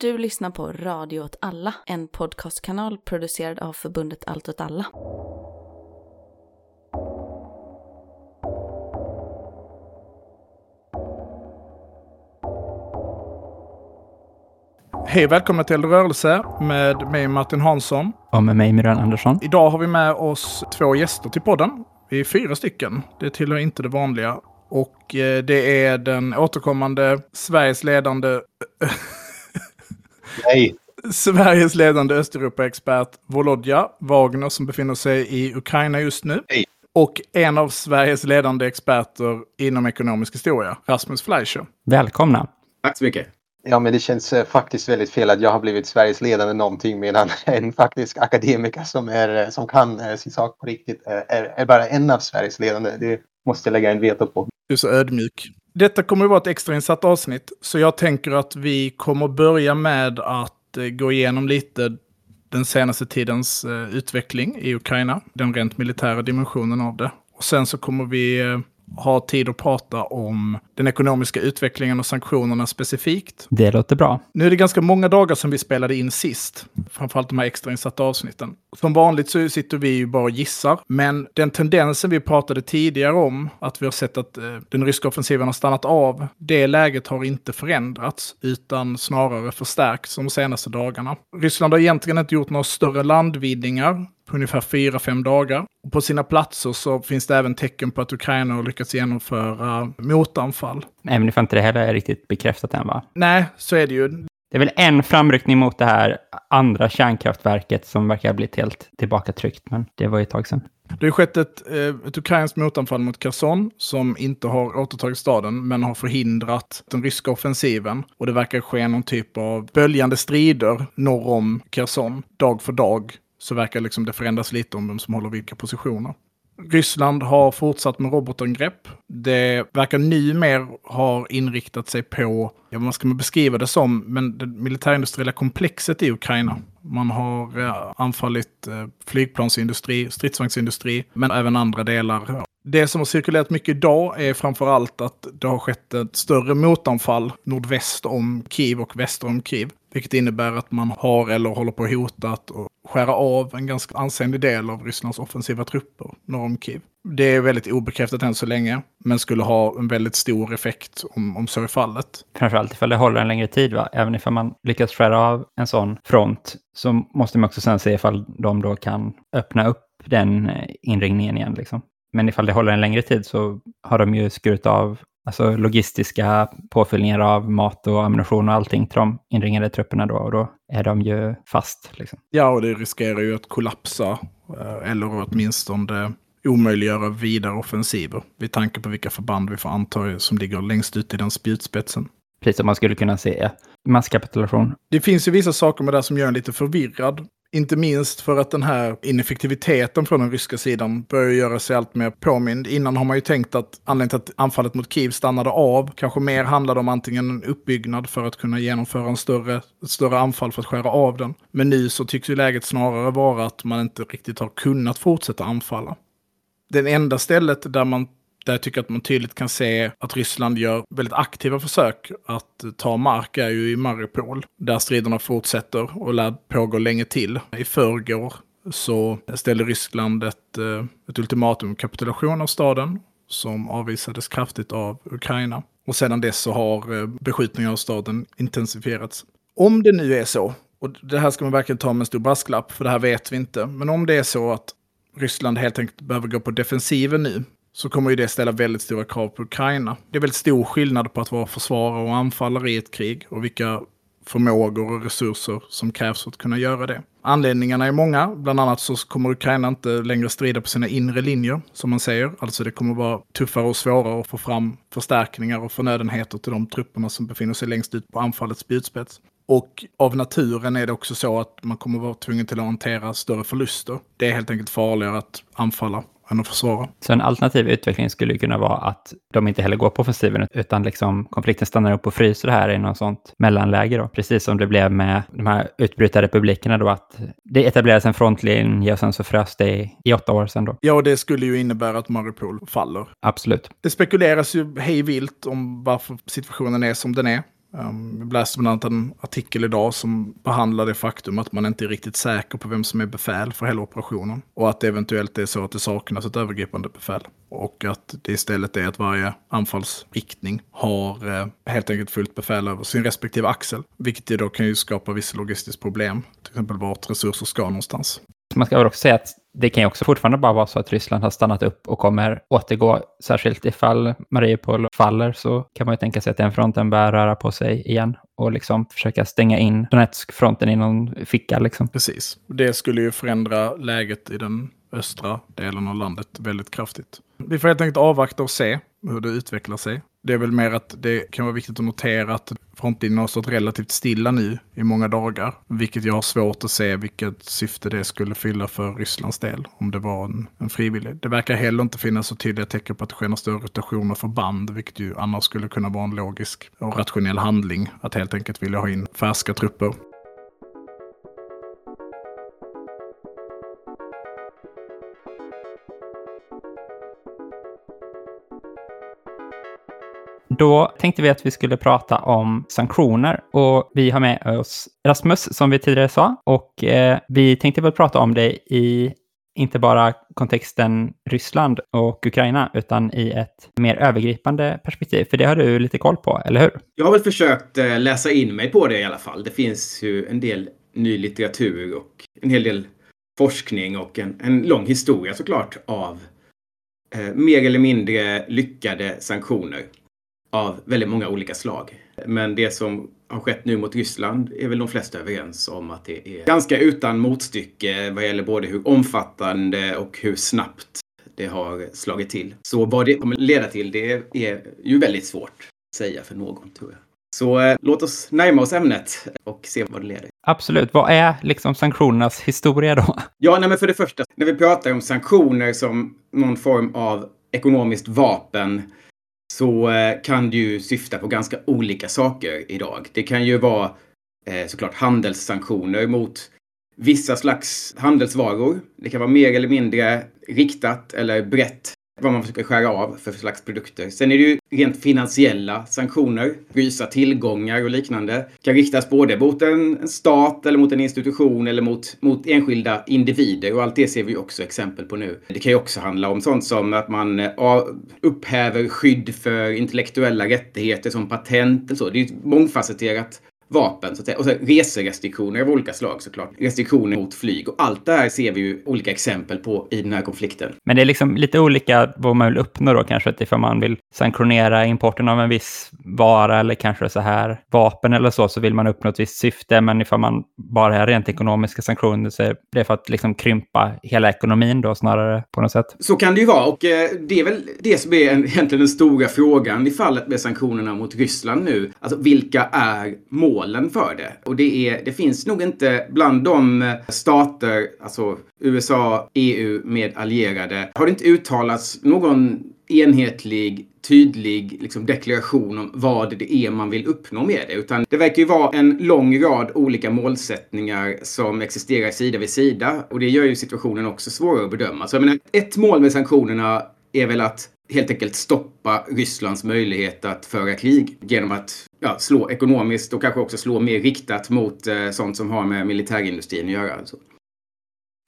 Du lyssnar på Radio åt alla, en podcastkanal producerad av förbundet Allt åt alla. Hej välkomna till Rörelse med mig Martin Hansson. Och med mig Myran Andersson. Idag har vi med oss två gäster till podden. Vi är fyra stycken. Det tillhör inte det vanliga. Och eh, det är den återkommande Sveriges ledande... Nej. Sveriges ledande Östeuropa-expert Volodja Wagner som befinner sig i Ukraina just nu. Hej. Och en av Sveriges ledande experter inom ekonomisk historia, Rasmus Fleischer. Välkomna. Tack så mycket. Ja, men det känns eh, faktiskt väldigt fel att jag har blivit Sveriges ledande någonting medan en faktisk akademiker som, är, eh, som kan eh, sin sak på riktigt är, är, är bara en av Sveriges ledande. Det måste jag lägga en veto på. Du är så ödmjuk. Detta kommer att vara ett extrainsatt avsnitt, så jag tänker att vi kommer börja med att eh, gå igenom lite den senaste tidens eh, utveckling i Ukraina, den rent militära dimensionen av det. Och sen så kommer vi eh, ha tid att prata om den ekonomiska utvecklingen och sanktionerna specifikt. Det låter bra. Nu är det ganska många dagar som vi spelade in sist, framförallt de här extrainsatta avsnitten. Som vanligt så sitter vi ju bara och gissar, men den tendensen vi pratade tidigare om, att vi har sett att eh, den ryska offensiven har stannat av, det läget har inte förändrats, utan snarare förstärkts de senaste dagarna. Ryssland har egentligen inte gjort några större landvinningar på ungefär 4-5 dagar. Och på sina platser så finns det även tecken på att Ukraina har lyckats genomföra motanfall. Även ifall inte det heller är riktigt bekräftat än va? Nej, så är det ju. Det är väl en framryckning mot det här andra kärnkraftverket som verkar ha blivit helt tillbakatryckt, men det var ju ett tag sedan. Det har skett ett, eh, ett ukrainskt motanfall mot Kherson som inte har återtagit staden men har förhindrat den ryska offensiven. Och det verkar ske någon typ av böljande strider norr om Kherson dag för dag. Så verkar liksom det förändras lite om vem som håller vilka positioner. Ryssland har fortsatt med robotangrepp. Det verkar numera ha inriktat sig på, ja vad ska man beskriva det som, men det militärindustriella komplexet i Ukraina. Man har eh, anfallit eh, flygplansindustri, stridsvagnsindustri, men även andra delar. Det som har cirkulerat mycket idag är framför allt att det har skett ett större motanfall nordväst om Kiev och väster om Kiev. Vilket innebär att man har eller håller på att hota att skära av en ganska ansenlig del av Rysslands offensiva trupper norr om Kiev. Det är väldigt obekräftat än så länge, men skulle ha en väldigt stor effekt om, om så är fallet. Framförallt ifall det håller en längre tid, va? Även ifall man lyckas skära av en sån front så måste man också sen se ifall de då kan öppna upp den eh, inringningen igen. Liksom. Men ifall det håller en längre tid så har de ju skurit av alltså logistiska påfyllningar av mat och ammunition och allting till de inringade trupperna då och då är de ju fast. Liksom. Ja, och det riskerar ju att kollapsa eh, eller åtminstone omöjliggöra vidare offensiver. Vid tanke på vilka förband vi får anta som ligger längst ut i den spjutspetsen. Precis som man skulle kunna se masskapitulation. Det finns ju vissa saker med det som gör en lite förvirrad. Inte minst för att den här ineffektiviteten från den ryska sidan börjar göra sig allt mer påmind. Innan har man ju tänkt att anledningen till att anfallet mot Kiev stannade av kanske mer handlade om antingen en uppbyggnad för att kunna genomföra en större, ett större anfall för att skära av den. Men nu så tycks ju läget snarare vara att man inte riktigt har kunnat fortsätta anfalla. Det enda stället där man där jag tycker att man tydligt kan se att Ryssland gör väldigt aktiva försök att ta mark är ju i Mariupol. Där striderna fortsätter och lär pågå länge till. I förrgår så ställde Ryssland ett, eh, ett ultimatum kapitulation av staden som avvisades kraftigt av Ukraina. Och sedan dess så har beskjutningen beskjutningar av staden intensifierats. Om det nu är så, och det här ska man verkligen ta med en stor brasklapp, för det här vet vi inte, men om det är så att Ryssland helt enkelt behöver gå på defensiven nu, så kommer ju det ställa väldigt stora krav på Ukraina. Det är väldigt stor skillnad på att vara försvarare och anfallare i ett krig och vilka förmågor och resurser som krävs för att kunna göra det. Anledningarna är många. Bland annat så kommer Ukraina inte längre strida på sina inre linjer, som man säger. Alltså det kommer vara tuffare och svårare att få fram förstärkningar och förnödenheter till de trupperna som befinner sig längst ut på anfallets spjutspets. Och av naturen är det också så att man kommer vara tvungen till att hantera större förluster. Det är helt enkelt farligare att anfalla än att försvara. Så en alternativ utveckling skulle kunna vara att de inte heller går på offensiven utan liksom konflikten stannar upp och fryser här i något sånt mellanläge då. Precis som det blev med de här utbrytarrepublikerna då att det etablerades en frontlinje och sen så frös det i, i åtta år sedan då. Ja, och det skulle ju innebära att Mariupol faller. Absolut. Det spekuleras ju hej vilt om varför situationen är som den är. Ehm, jag läste bland annat en artikel idag som behandlar det faktum att man inte är riktigt säker på vem som är befäl för hela operationen. Och att det eventuellt är så att det saknas ett övergripande befäl. Och att det istället är att varje anfallsriktning har eh, helt enkelt fullt befäl över sin respektive axel. Vilket då kan ju skapa vissa logistiska problem. Till exempel vart resurser ska någonstans. Man ska väl också säga att det kan ju också fortfarande bara vara så att Ryssland har stannat upp och kommer återgå. Särskilt ifall Mariupol faller så kan man ju tänka sig att den fronten börjar röra på sig igen och liksom försöka stänga in Donetsk-fronten i någon ficka. Liksom. Precis. Det skulle ju förändra läget i den östra delen av landet väldigt kraftigt. Vi får helt enkelt avvakta och se hur det utvecklar sig. Det är väl mer att det kan vara viktigt att notera att frontlinjen har stått relativt stilla nu i många dagar. Vilket jag har svårt att se vilket syfte det skulle fylla för Rysslands del. Om det var en, en frivillig. Det verkar heller inte finnas så tydliga tecken på att det sker några större rotationer för band. Vilket ju annars skulle kunna vara en logisk och rationell handling. Att helt enkelt vilja ha in färska trupper. Då tänkte vi att vi skulle prata om sanktioner och vi har med oss Rasmus som vi tidigare sa och eh, vi tänkte väl prata om det i inte bara kontexten Ryssland och Ukraina, utan i ett mer övergripande perspektiv. För det har du lite koll på, eller hur? Jag har väl försökt eh, läsa in mig på det i alla fall. Det finns ju en del ny litteratur och en hel del forskning och en, en lång historia såklart av eh, mer eller mindre lyckade sanktioner av väldigt många olika slag. Men det som har skett nu mot Ryssland är väl de flesta överens om att det är ganska utan motstycke vad gäller både hur omfattande och hur snabbt det har slagit till. Så vad det kommer leda till, det är ju väldigt svårt att säga för någon, tror jag. Så eh, låt oss närma oss ämnet och se vad det leder. Absolut. Vad är liksom sanktionernas historia då? Ja, nej, men för det första, när vi pratar om sanktioner som någon form av ekonomiskt vapen så eh, kan det ju syfta på ganska olika saker idag. Det kan ju vara eh, såklart handelssanktioner mot vissa slags handelsvaror. Det kan vara mer eller mindre riktat eller brett vad man försöker skära av för slags produkter. Sen är det ju rent finansiella sanktioner, frysa tillgångar och liknande. Kan riktas både mot en stat eller mot en institution eller mot, mot enskilda individer och allt det ser vi också exempel på nu. Det kan ju också handla om sånt som att man eh, upphäver skydd för intellektuella rättigheter som patent och så. Det är ju ett mångfacetterat vapen. Så att säga. Och så reserestriktioner av olika slag såklart. Restriktioner mot flyg. Och allt det här ser vi ju olika exempel på i den här konflikten. Men det är liksom lite olika vad man vill uppnå då kanske. Att ifall man vill sanktionera importen av en viss vara eller kanske så här vapen eller så, så vill man uppnå ett visst syfte. Men ifall man bara har rent ekonomiska sanktioner så är det för att liksom krympa hela ekonomin då snarare på något sätt. Så kan det ju vara och eh, det är väl det som är egentligen den stora frågan i fallet med sanktionerna mot Ryssland nu. Alltså vilka är mål symbolen för det. Och det, är, det finns nog inte bland de stater, alltså USA, EU med allierade, har det inte uttalats någon enhetlig, tydlig liksom, deklaration om vad det är man vill uppnå med det. Utan det verkar ju vara en lång rad olika målsättningar som existerar sida vid sida. Och det gör ju situationen också svårare att bedöma. Så jag menar, ett mål med sanktionerna är väl att helt enkelt stoppa Rysslands möjlighet att föra krig genom att ja, slå ekonomiskt och kanske också slå mer riktat mot eh, sånt som har med militärindustrin att göra. Alltså.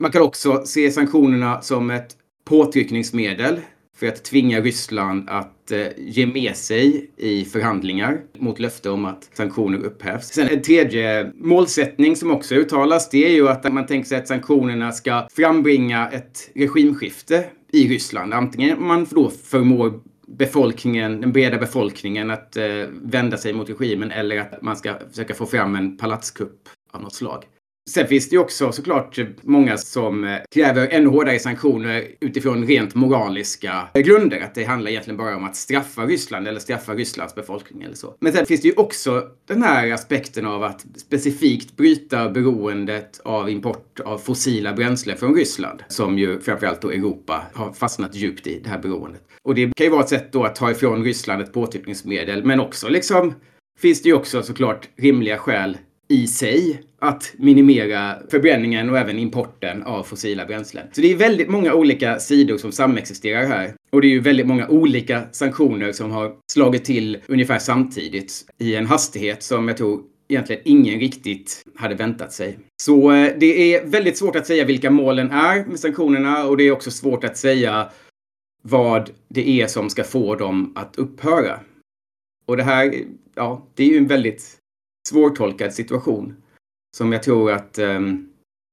Man kan också se sanktionerna som ett påtryckningsmedel för att tvinga Ryssland att eh, ge med sig i förhandlingar mot löfte om att sanktioner upphävs. Sen en tredje målsättning som också uttalas, det är ju att man tänker sig att sanktionerna ska frambringa ett regimskifte i Ryssland. Antingen man då förmår befolkningen, den breda befolkningen att eh, vända sig mot regimen eller att man ska försöka få fram en palatskupp av något slag. Sen finns det ju också såklart många som eh, kräver ännu hårdare sanktioner utifrån rent moraliska eh, grunder. Att det handlar egentligen bara om att straffa Ryssland eller straffa Rysslands befolkning eller så. Men sen finns det ju också den här aspekten av att specifikt bryta beroendet av import av fossila bränslen från Ryssland. Som ju framförallt då Europa har fastnat djupt i, det här beroendet. Och det kan ju vara ett sätt då att ta ifrån Ryssland ett påtryckningsmedel, men också liksom finns det ju också såklart rimliga skäl i sig att minimera förbränningen och även importen av fossila bränslen. Så det är väldigt många olika sidor som samexisterar här. Och det är ju väldigt många olika sanktioner som har slagit till ungefär samtidigt i en hastighet som jag tror egentligen ingen riktigt hade väntat sig. Så eh, det är väldigt svårt att säga vilka målen är med sanktionerna och det är också svårt att säga vad det är som ska få dem att upphöra. Och det här, ja, det är ju en väldigt svårtolkad situation som jag tror att um,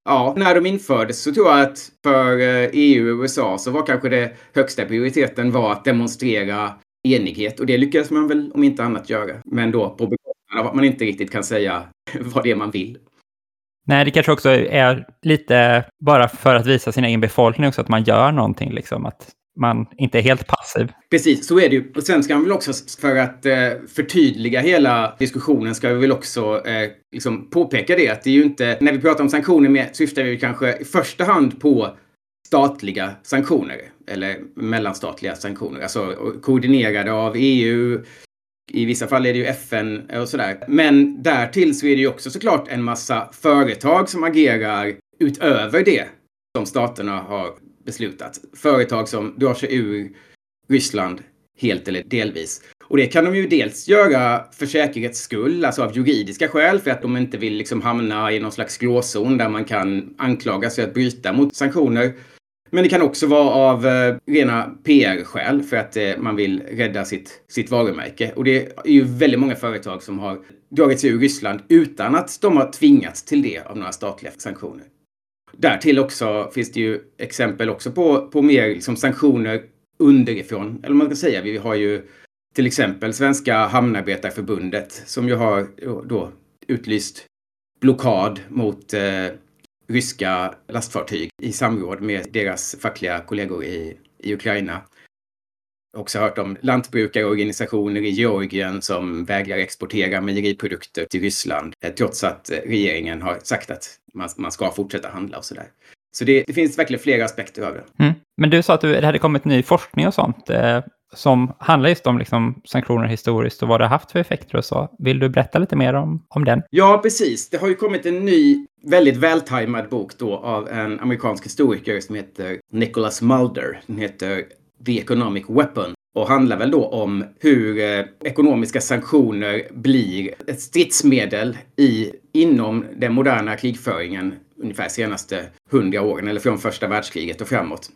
Ja, när de infördes så tror jag att för eh, EU och USA så var kanske det högsta prioriteten var att demonstrera enighet och det lyckades man väl om inte annat göra. Men då på bekostnad av att man inte riktigt kan säga vad det är man vill. Nej, det kanske också är lite bara för att visa sin egen befolkning också att man gör någonting, liksom att man inte är helt passiv. Precis, så är det ju. Och sen ska man väl också, för att eh, förtydliga hela diskussionen, ska vi väl också eh, liksom påpeka det att det är ju inte, när vi pratar om sanktioner med, syftar vi kanske i första hand på statliga sanktioner eller mellanstatliga sanktioner, alltså koordinerade av EU. I vissa fall är det ju FN och sådär. Men därtill så är det ju också såklart en massa företag som agerar utöver det som staterna har beslutat. Företag som drar sig ur Ryssland helt eller delvis. Och det kan de ju dels göra för säkerhets skull, alltså av juridiska skäl, för att de inte vill liksom hamna i någon slags gråzon där man kan anklagas för att bryta mot sanktioner. Men det kan också vara av eh, rena PR-skäl för att eh, man vill rädda sitt, sitt varumärke. Och det är ju väldigt många företag som har dragit sig ur Ryssland utan att de har tvingats till det av några statliga sanktioner. Därtill också finns det ju exempel också på, på mer liksom sanktioner underifrån. Eller man ska säga, vi har ju till exempel Svenska Hamnarbetarförbundet som ju har då utlyst blockad mot eh, ryska lastfartyg i samråd med deras fackliga kollegor i, i Ukraina. Också hört om lantbrukarorganisationer i Georgien som vägrar exportera mejeriprodukter till Ryssland eh, trots att eh, regeringen har sagt att man, man ska fortsätta handla och sådär. Så det, det, finns verkligen flera aspekter av det. Mm. Men du sa att det hade kommit ny forskning och sånt eh, som handlar just om liksom, sanktioner historiskt och vad det har haft för effekter och så. Vill du berätta lite mer om, om den? Ja, precis. Det har ju kommit en ny, väldigt vältajmad bok då av en amerikansk historiker som heter Nicholas Mulder. Den heter The Economic Weapon och handlar väl då om hur eh, ekonomiska sanktioner blir ett stridsmedel i, inom den moderna krigföringen ungefär senaste hundra åren, eller från första världskriget och framåt.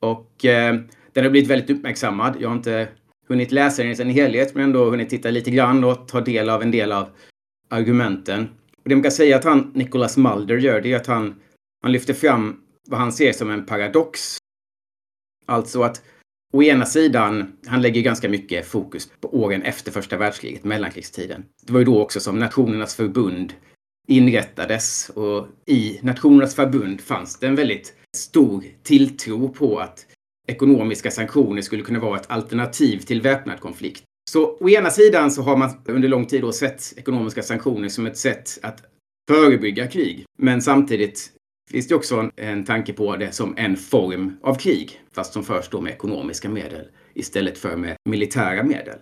Och eh, den har blivit väldigt uppmärksammad. Jag har inte hunnit läsa den i sin helhet, men ändå hunnit titta lite grann och ta del av en del av argumenten. Och det man kan säga att han, Nicholas Mulder, gör, det är att han, han lyfter fram vad han ser som en paradox. Alltså att å ena sidan, han lägger ganska mycket fokus på åren efter första världskriget, mellankrigstiden. Det var ju då också som Nationernas förbund inrättades och i Nationernas förbund fanns det en väldigt stor tilltro på att ekonomiska sanktioner skulle kunna vara ett alternativ till väpnad konflikt. Så å ena sidan så har man under lång tid då sett ekonomiska sanktioner som ett sätt att förebygga krig. Men samtidigt finns det också en, en tanke på det som en form av krig, fast som förs då med ekonomiska medel istället för med militära medel.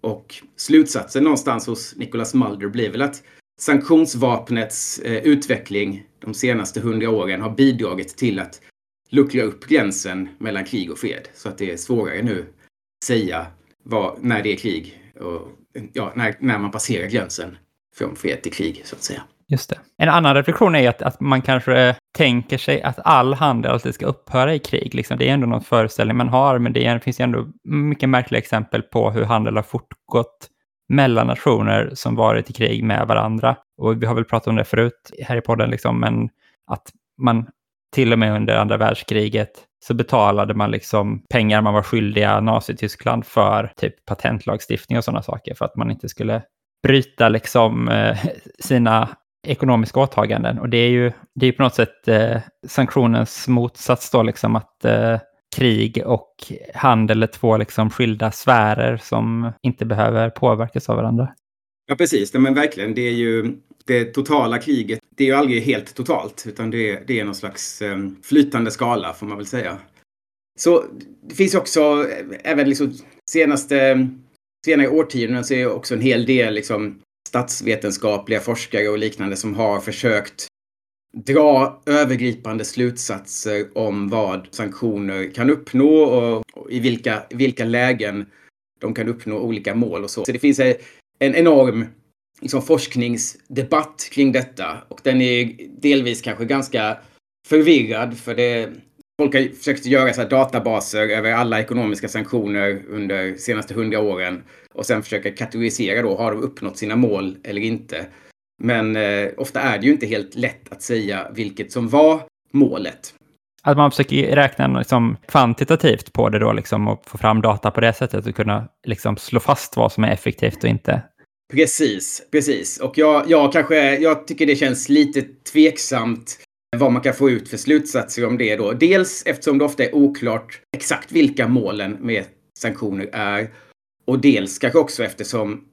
Och slutsatsen någonstans hos Nicholas Mulder blir väl att sanktionsvapnets eh, utveckling de senaste hundra åren har bidragit till att luckra upp gränsen mellan krig och fred. Så att det är svårare nu att säga vad, när det är krig och ja, när, när man passerar gränsen från fred till krig, så att säga. Just det. En annan reflektion är att, att man kanske tänker sig att all handel alltid ska upphöra i krig. Liksom. Det är ändå någon föreställning man har, men det är, finns ju ändå mycket märkliga exempel på hur handel har fortgått mellan nationer som varit i krig med varandra. Och vi har väl pratat om det förut här i podden, liksom, men att man till och med under andra världskriget så betalade man liksom pengar man var skyldiga Nazityskland för typ patentlagstiftning och sådana saker för att man inte skulle bryta liksom eh, sina ekonomiska åtaganden. Och det är ju, det är på något sätt eh, sanktionens motsats då, liksom att eh, krig och handel är två liksom skilda sfärer som inte behöver påverkas av varandra. Ja, precis. Men verkligen, det är ju det totala kriget. Det är ju aldrig helt totalt, utan det är, det är någon slags eh, flytande skala får man väl säga. Så det finns också, eh, även liksom senaste senare årtionden så är också en hel del liksom statsvetenskapliga forskare och liknande som har försökt dra övergripande slutsatser om vad sanktioner kan uppnå och i vilka, vilka lägen de kan uppnå olika mål och så. Så det finns en enorm liksom, forskningsdebatt kring detta och den är delvis kanske ganska förvirrad för det Folk har försökt göra så databaser över alla ekonomiska sanktioner under de senaste hundra åren och sen försöka kategorisera då, har de uppnått sina mål eller inte? Men eh, ofta är det ju inte helt lätt att säga vilket som var målet. Att man försöker räkna liksom kvantitativt på det då liksom och få fram data på det sättet och kunna liksom slå fast vad som är effektivt och inte. Precis, precis. Och jag, jag kanske, jag tycker det känns lite tveksamt vad man kan få ut för slutsatser om det då. Dels eftersom det ofta är oklart exakt vilka målen med sanktioner är. Och dels kanske också eftersom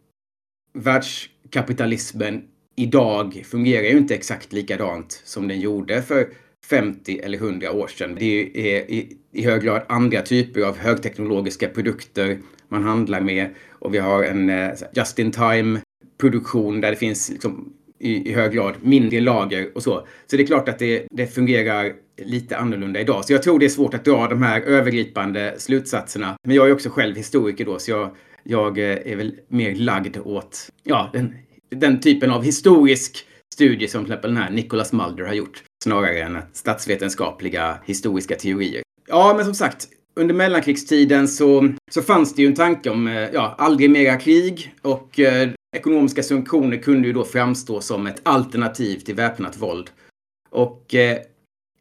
världskapitalismen idag fungerar ju inte exakt likadant som den gjorde för 50 eller 100 år sedan. Det är eh, i, hög grad andra typer av högteknologiska produkter man handlar med och vi har en eh, just in time produktion där det finns liksom i, i hög grad mindre lager och så. Så det är klart att det, det fungerar lite annorlunda idag. Så jag tror det är svårt att dra de här övergripande slutsatserna. Men jag är också själv historiker då, så jag, jag eh, är väl mer lagd åt ja, den, den typen av historisk studie som till exempel den här Nicholas Mulder har gjort, snarare än statsvetenskapliga historiska teorier. Ja, men som sagt, under mellankrigstiden så, så fanns det ju en tanke om eh, ja, aldrig mera krig och eh, ekonomiska sanktioner kunde ju då framstå som ett alternativ till väpnat våld. Och eh,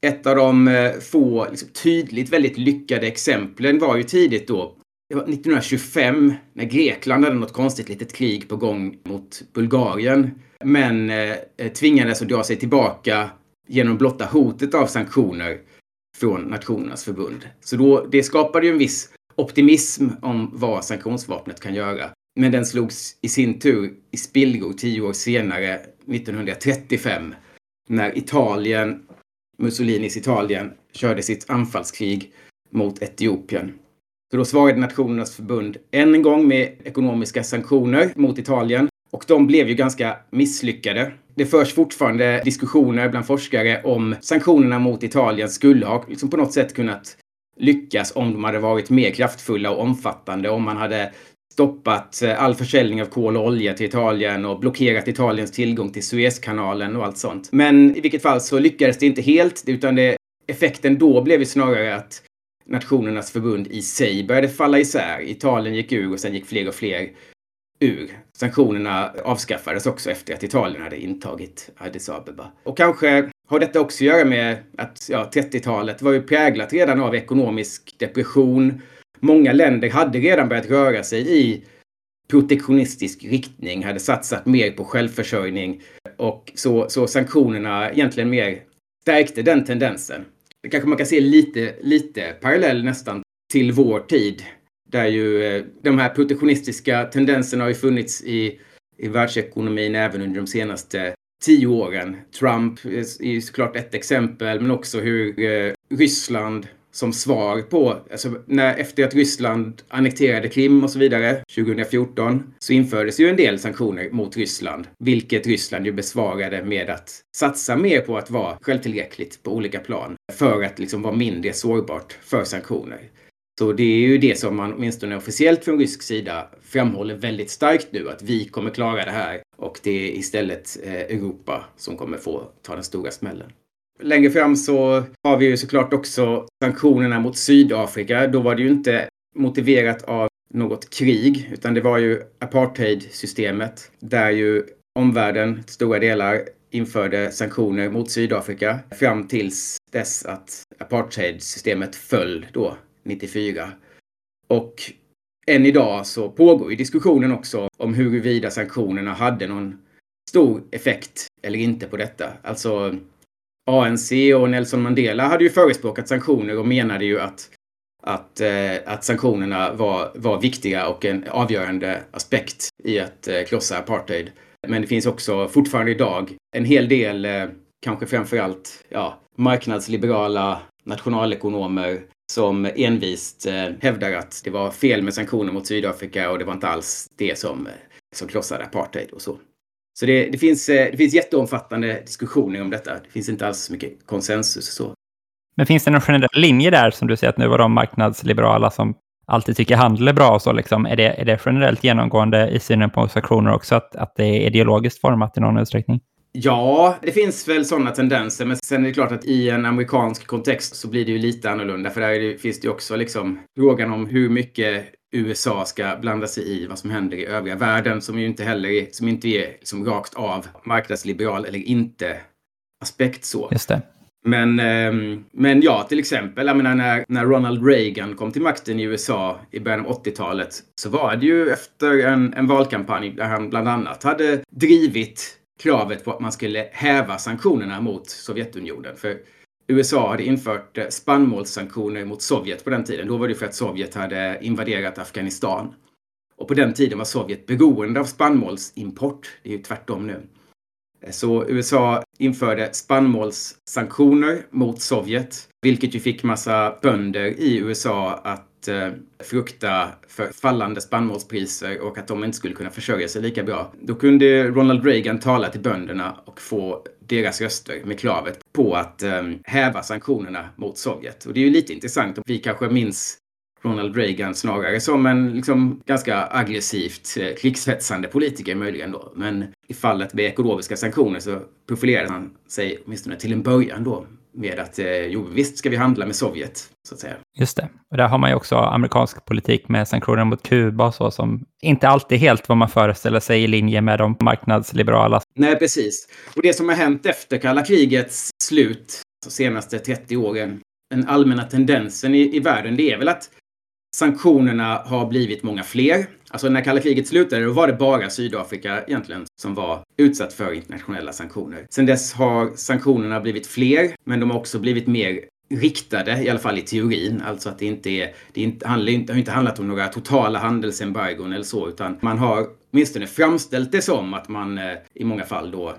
ett av de eh, få liksom, tydligt väldigt lyckade exemplen var ju tidigt då, det var 1925, när Grekland hade något konstigt litet krig på gång mot Bulgarien. Men eh, tvingades att dra sig tillbaka genom blotta hotet av sanktioner från Nationernas förbund. Så då, det skapade ju en viss optimism om vad sanktionsvapnet kan göra. Men den slogs i sin tur i spillror tio år senare, 1935, när Italien, Mussolinis Italien, körde sitt anfallskrig mot Etiopien. Så då svarade Nationernas förbund än en gång med ekonomiska sanktioner mot Italien. Och de blev ju ganska misslyckade. Det förs fortfarande diskussioner bland forskare om sanktionerna mot Italien skulle ha liksom på något sätt kunnat lyckas om de hade varit mer kraftfulla och omfattande, om man hade stoppat eh, all försäljning av kol och olja till Italien och blockerat Italiens tillgång till Suezkanalen och allt sånt. Men i vilket fall så lyckades det inte helt, utan det, effekten då blev ju snarare att Nationernas förbund i sig började falla isär. Italien gick ur och sen gick fler och fler ur. Sanktionerna avskaffades också efter att Italien hade intagit Addis Abeba. Och kanske har detta också att göra med att ja, 30-talet var ju präglat redan av ekonomisk depression många länder hade redan börjat röra sig i protektionistisk riktning, hade satsat mer på självförsörjning och så, så sanktionerna egentligen mer stärkte den tendensen. Det kanske man kan se lite, lite parallell nästan till vår tid. Där ju eh, de här protektionistiska tendenserna har ju funnits i, i världsekonomin även under de senaste tio åren. Trump eh, är såklart ett exempel, men också hur eh, Ryssland som svar på, alltså när, efter att Ryssland annekterade Krim och så vidare 2014 så infördes ju en del sanktioner mot Ryssland, vilket Ryssland ju besvarade med att satsa mer på att vara självtillräckligt på olika plan för att liksom vara mindre sårbart för sanktioner. Så det är ju det som man åtminstone officiellt från rysk sida framhåller väldigt starkt nu, att vi kommer klara det här och det är istället eh, Europa som kommer få ta den stora smällen. Längre fram så har vi ju såklart också sanktionerna mot Sydafrika. Då var det ju inte motiverat av något krig, utan det var ju apartheidsystemet där ju omvärlden, stora delar, införde sanktioner mot Sydafrika fram tills dess att apartheidsystemet föll då, 94. Och än idag så pågår ju diskussionen också om huruvida sanktionerna hade någon stor effekt eller inte på detta. Alltså ANC och Nelson Mandela hade ju förespråkat sanktioner och menade ju att, att, eh, att sanktionerna var, var viktiga och en avgörande aspekt i att eh, krossa apartheid. Men det finns också fortfarande idag en hel del, eh, kanske framförallt ja, marknadsliberala nationalekonomer som envist hävdar att det var fel med sanktioner mot Sydafrika och det var inte alls det som, som krossade apartheid och så. Så det, det, finns, eh, det finns jätteomfattande diskussioner om detta. Det finns inte alls så mycket konsensus och så. Men finns det någon generell linje där som du säger att nu var de marknadsliberala som alltid tycker handel är bra och så liksom, är det, är det generellt genomgående i synen på sanktioner också, att, att det är ideologiskt format i någon utsträckning? Ja, det finns väl sådana tendenser, men sen är det klart att i en amerikansk kontext så blir det ju lite annorlunda, för där finns det ju också liksom frågan om hur mycket USA ska blanda sig i vad som händer i övriga världen, som ju inte heller är, som inte är liksom rakt av marknadsliberal eller inte aspekt så. Just det. Men, ehm, men ja, till exempel, jag menar när, när Ronald Reagan kom till makten i USA i början av 80-talet så var det ju efter en, en valkampanj där han bland annat hade drivit kravet på att man skulle häva sanktionerna mot Sovjetunionen. För USA hade infört eh, spannmålssanktioner mot Sovjet på den tiden. Då var det för att Sovjet hade invaderat Afghanistan. Och på den tiden var Sovjet beroende av spannmålsimport. Det är ju tvärtom nu. Eh, så USA införde spannmålssanktioner mot Sovjet, vilket ju fick massa bönder i USA att eh, frukta för fallande spannmålspriser och att de inte skulle kunna försörja sig lika bra. Då kunde Ronald Reagan tala till bönderna och få deras röster med kravet på att eh, häva sanktionerna mot Sovjet. Och det är ju lite intressant. Vi kanske minns Ronald Reagan snarare som en liksom, ganska aggressivt eh, krigshetsande politiker möjligen då. Men i fallet med ekologiska sanktioner så profilerade han sig åtminstone till en början då med att eh, jo, visst ska vi handla med Sovjet, så att säga. Just det. Och där har man ju också amerikansk politik med sanktioner mot Kuba och så, som inte alltid helt vad man föreställer sig i linje med de marknadsliberala. Nej, precis. Och det som har hänt efter kalla krigets slut, de senaste 30 åren, den allmänna tendensen i, i världen, det är väl att Sanktionerna har blivit många fler. Alltså när kalla kriget slutade då var det bara Sydafrika egentligen som var utsatt för internationella sanktioner. Sen dess har sanktionerna blivit fler, men de har också blivit mer riktade, i alla fall i teorin. Alltså att det inte är, det inte, handlar, inte, har inte handlat om några totala handelsembargon eller så, utan man har åtminstone framställt det som att man eh, i många fall då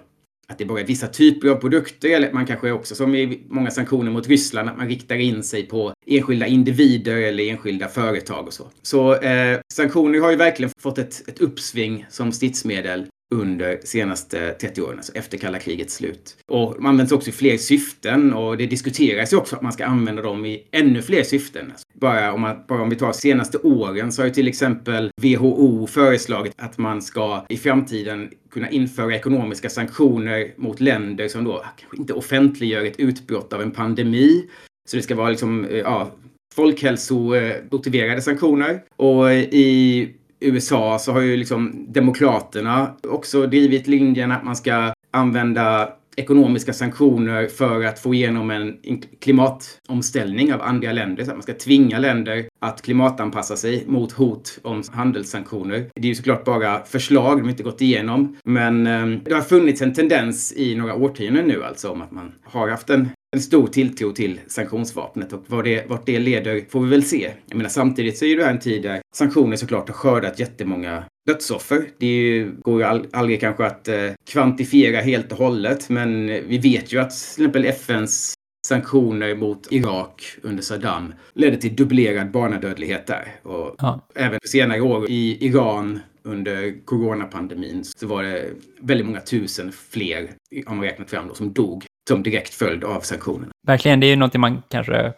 att det bara är vissa typer av produkter eller man kanske också som i många sanktioner mot Ryssland att man riktar in sig på enskilda individer eller enskilda företag och så. Så eh, sanktioner har ju verkligen fått ett, ett uppsving som stridsmedel under senaste 30 åren, alltså efter kalla krigets slut. Och de används också i fler syften och det diskuteras ju också att man ska använda dem i ännu fler syften. Alltså bara, om man, bara om vi tar senaste åren så har ju till exempel WHO föreslagit att man ska i framtiden kunna införa ekonomiska sanktioner mot länder som då kanske inte offentliggör ett utbrott av en pandemi. Så det ska vara liksom, eh, ja, folkhälsomotiverade sanktioner. Och i USA så har ju liksom Demokraterna också drivit linjen att man ska använda ekonomiska sanktioner för att få igenom en klimatomställning av andra länder. Så att man ska tvinga länder att klimatanpassa sig mot hot om handelssanktioner. Det är ju såklart bara förslag, de har inte gått igenom. Men eh, det har funnits en tendens i några årtionden nu alltså om att man har haft en en stor tilltro till sanktionsvapnet och vad det, vart det leder får vi väl se. Jag menar samtidigt så är det här en tid där sanktioner såklart har skördat jättemånga dödsoffer. Det ju, går ju all, aldrig kanske att eh, kvantifiera helt och hållet, men vi vet ju att till exempel FNs sanktioner mot Irak under Saddam ledde till dubblerad barnadödlighet där. Och ja. även senare år i Iran under coronapandemin så var det väldigt många tusen fler, om man räknat fram då, som dog som direkt följd av sanktionerna. Verkligen, det är ju någonting man kanske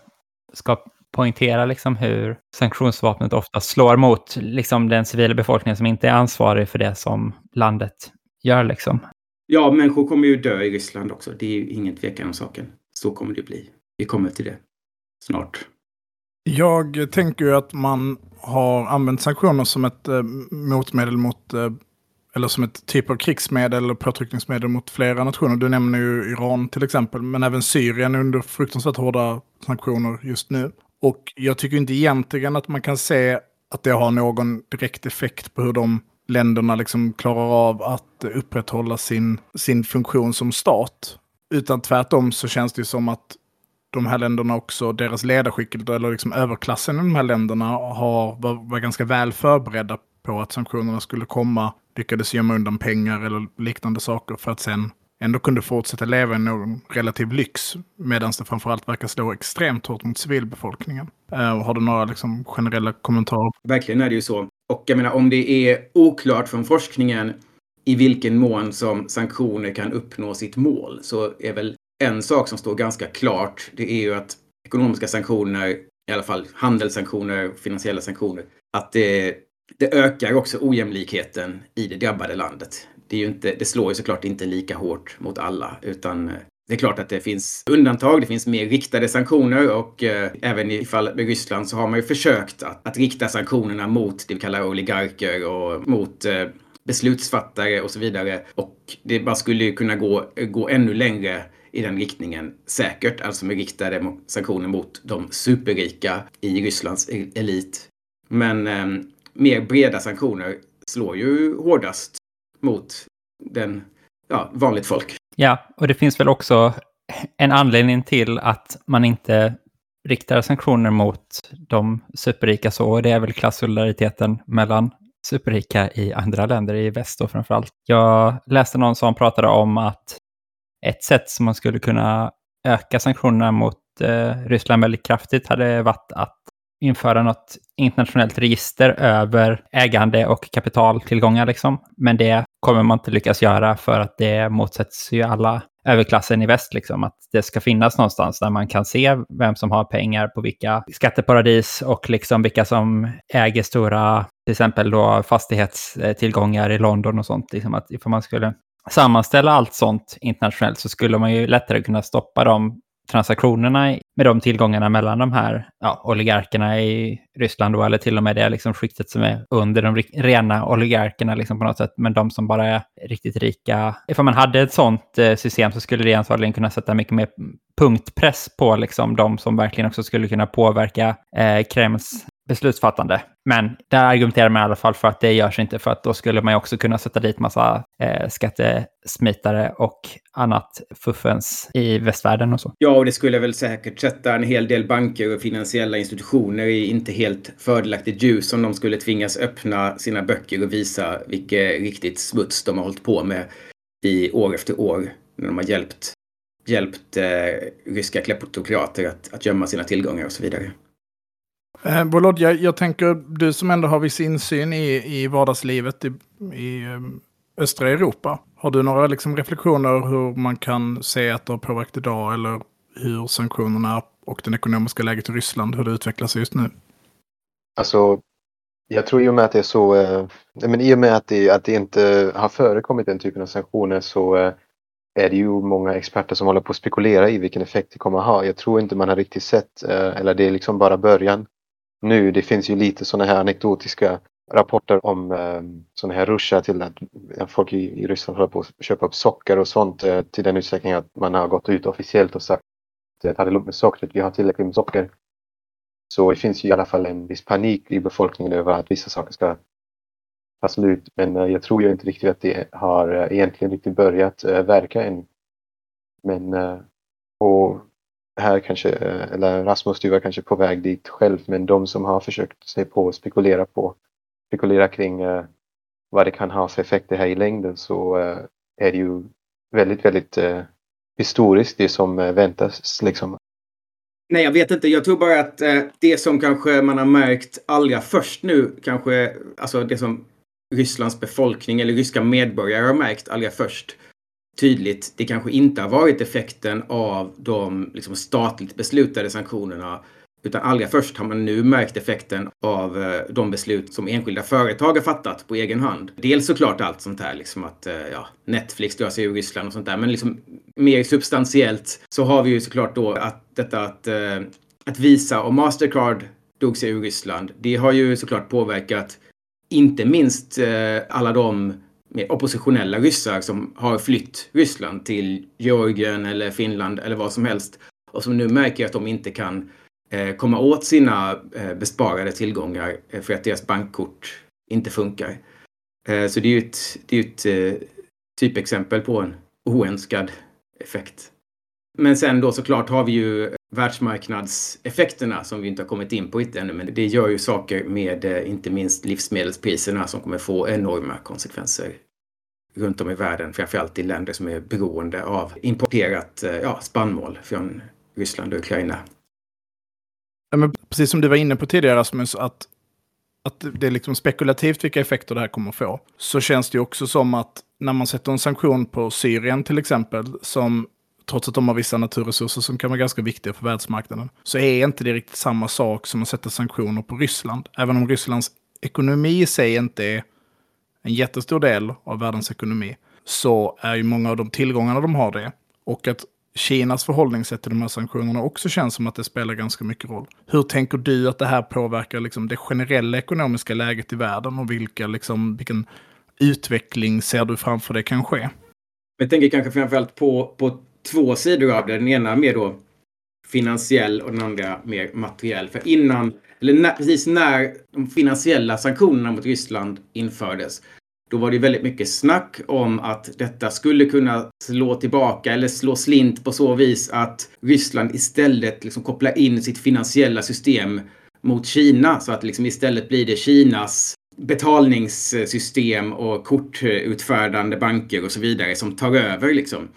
ska poängtera, liksom hur sanktionsvapnet ofta slår mot liksom, den civila befolkningen som inte är ansvarig för det som landet gör. Liksom. Ja, människor kommer ju dö i Ryssland också. Det är ju ingen tvekan om saken. Så kommer det bli. Vi kommer till det snart. Jag tänker ju att man har använt sanktioner som ett eh, motmedel mot eh, eller som ett typ av krigsmedel eller påtryckningsmedel mot flera nationer. Du nämner ju Iran till exempel, men även Syrien under fruktansvärt hårda sanktioner just nu. Och jag tycker inte egentligen att man kan se att det har någon direkt effekt på hur de länderna liksom klarar av att upprätthålla sin, sin funktion som stat. Utan tvärtom så känns det som att de här länderna också, deras ledarskick, eller liksom överklassen i de här länderna, har, var, var ganska väl förberedda på att sanktionerna skulle komma lyckades gömma undan pengar eller liknande saker för att sen ändå kunde fortsätta leva i någon relativ lyx. Medan det framförallt verkar slå extremt hårt mot civilbefolkningen. Uh, har du några liksom, generella kommentarer? Verkligen är det ju så. Och jag menar om det är oklart från forskningen i vilken mån som sanktioner kan uppnå sitt mål så är väl en sak som står ganska klart. Det är ju att ekonomiska sanktioner, i alla fall handelssanktioner, finansiella sanktioner, att det, det ökar också ojämlikheten i det drabbade landet. Det, är ju inte, det slår ju såklart inte lika hårt mot alla, utan eh, det är klart att det finns undantag. Det finns mer riktade sanktioner och eh, även i fallet med Ryssland så har man ju försökt att, att rikta sanktionerna mot det vi kallar oligarker och mot eh, beslutsfattare och så vidare. Och det bara skulle ju kunna gå, gå ännu längre i den riktningen säkert, alltså med riktade sanktioner mot de superrika i Rysslands elit. Men eh, mer breda sanktioner slår ju hårdast mot den, ja, vanligt folk. Ja, och det finns väl också en anledning till att man inte riktar sanktioner mot de superrika så, och det är väl klassolidariteten mellan superrika i andra länder, i väst då framförallt. Jag läste någon som pratade om att ett sätt som man skulle kunna öka sanktionerna mot eh, Ryssland väldigt kraftigt hade varit att införa något internationellt register över ägande och kapitaltillgångar. Liksom. Men det kommer man inte lyckas göra för att det motsätts ju alla överklassen i väst. Liksom. Att det ska finnas någonstans där man kan se vem som har pengar på vilka skatteparadis och liksom vilka som äger stora, till exempel då fastighetstillgångar i London och sånt. Liksom att ifall man skulle sammanställa allt sånt internationellt så skulle man ju lättare kunna stoppa de transaktionerna med de tillgångarna mellan de här ja, oligarkerna i Ryssland då, eller till och med det liksom skiktet som är under de rena oligarkerna liksom på något sätt, men de som bara är riktigt rika. Ifall man hade ett sånt eh, system så skulle det antagligen kunna sätta mycket mer punktpress på liksom de som verkligen också skulle kunna påverka eh, Kremls beslutsfattande. Men där argumenterar man i alla fall för att det görs inte, för att då skulle man ju också kunna sätta dit massa eh, skattesmitare och annat fuffens i västvärlden och så. Ja, och det skulle väl säkert sätta en hel del banker och finansiella institutioner i inte helt fördelaktigt ljus om de skulle tvingas öppna sina böcker och visa vilket riktigt smuts de har hållit på med i år efter år när de har hjälpt, hjälpt eh, ryska kleptokrater att, att gömma sina tillgångar och så vidare. Eh, Volodja, jag tänker du som ändå har viss insyn i, i vardagslivet i, i ehm, östra Europa. Har du några liksom, reflektioner hur man kan se att det har påverkat idag eller hur sanktionerna och det ekonomiska läget i Ryssland, hur det utvecklas just nu? Alltså, jag tror i och med att det är så, eh, men i och med att det, att det inte har förekommit den typen av sanktioner så eh, är det ju många experter som håller på att spekulera i vilken effekt det kommer att ha. Jag tror inte man har riktigt sett, eh, eller det är liksom bara början nu. Det finns ju lite sådana här anekdotiska rapporter om eh, sådana här ruscher till att folk i, i Ryssland håller på att köpa upp socker och sånt eh, till den utsträckning att man har gått ut officiellt och sagt att ta det lugnt med sockret, vi har tillräckligt med socker. Så det finns ju i alla fall en viss panik i befolkningen över att vissa saker ska ta slut. Men eh, jag tror ju inte riktigt att det har eh, egentligen riktigt börjat eh, verka än. Men eh, och här kanske, eh, eller Rasmus du var kanske på väg dit själv, men de som har försökt sig på att spekulera på, spekulera kring eh, vad det kan ha för effekter här i längden så eh, är det ju väldigt, väldigt eh, historiskt det som eh, väntas liksom. Nej, jag vet inte. Jag tror bara att eh, det som kanske man har märkt allra först nu, kanske alltså det som Rysslands befolkning eller ryska medborgare har märkt allra först, tydligt det kanske inte har varit effekten av de liksom, statligt beslutade sanktionerna. Utan allra först har man nu märkt effekten av eh, de beslut som enskilda företag har fattat på egen hand. Dels såklart allt sånt här, liksom att eh, ja, Netflix drar sig ur Ryssland och sånt där. Men liksom, mer substantiellt så har vi ju såklart då att detta att, eh, att Visa och Mastercard drog sig ur Ryssland. Det har ju såklart påverkat inte minst alla de oppositionella ryssar som har flytt Ryssland till Georgien eller Finland eller vad som helst och som nu märker att de inte kan eh, komma åt sina eh, besparade tillgångar eh, för att deras bankkort inte funkar. Så det är ju ett, det är ett typexempel på en oönskad effekt. Men sen då såklart har vi ju världsmarknadseffekterna som vi inte har kommit in på inte ännu, men det gör ju saker med eh, inte minst livsmedelspriserna som kommer få enorma konsekvenser runt om i världen, framförallt i länder som är beroende av importerat eh, ja, spannmål från Ryssland och Ukraina. Ja, men precis som du var inne på tidigare Rasmus, att, att det är liksom spekulativt vilka effekter det här kommer att få, så känns det ju också som att när man sätter en sanktion på Syrien till exempel, som trots att de har vissa naturresurser som kan vara ganska viktiga för världsmarknaden, så är inte det riktigt samma sak som att sätta sanktioner på Ryssland. Även om Rysslands ekonomi i sig inte är en jättestor del av världens ekonomi, så är ju många av de tillgångarna de har det. Och att Kinas förhållningssätt till de här sanktionerna också känns som att det spelar ganska mycket roll. Hur tänker du att det här påverkar liksom det generella ekonomiska läget i världen och vilka, liksom, vilken utveckling ser du framför dig kan ske? Jag tänker kanske framförallt på, på två sidor av det. Den ena mer då finansiell och den andra mer materiell. För innan, eller när, precis när de finansiella sanktionerna mot Ryssland infördes, då var det väldigt mycket snack om att detta skulle kunna slå tillbaka eller slå slint på så vis att Ryssland istället liksom kopplar in sitt finansiella system mot Kina så att liksom istället blir det Kinas betalningssystem och kortutfärdande banker och så vidare som tar över liksom.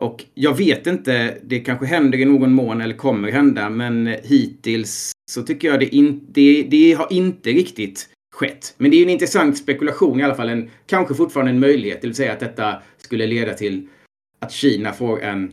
Och jag vet inte, det kanske händer i någon mån eller kommer hända, men hittills så tycker jag det, in, det, det har inte riktigt skett. Men det är en intressant spekulation i alla fall, en, kanske fortfarande en möjlighet, det vill säga att detta skulle leda till att Kina får en,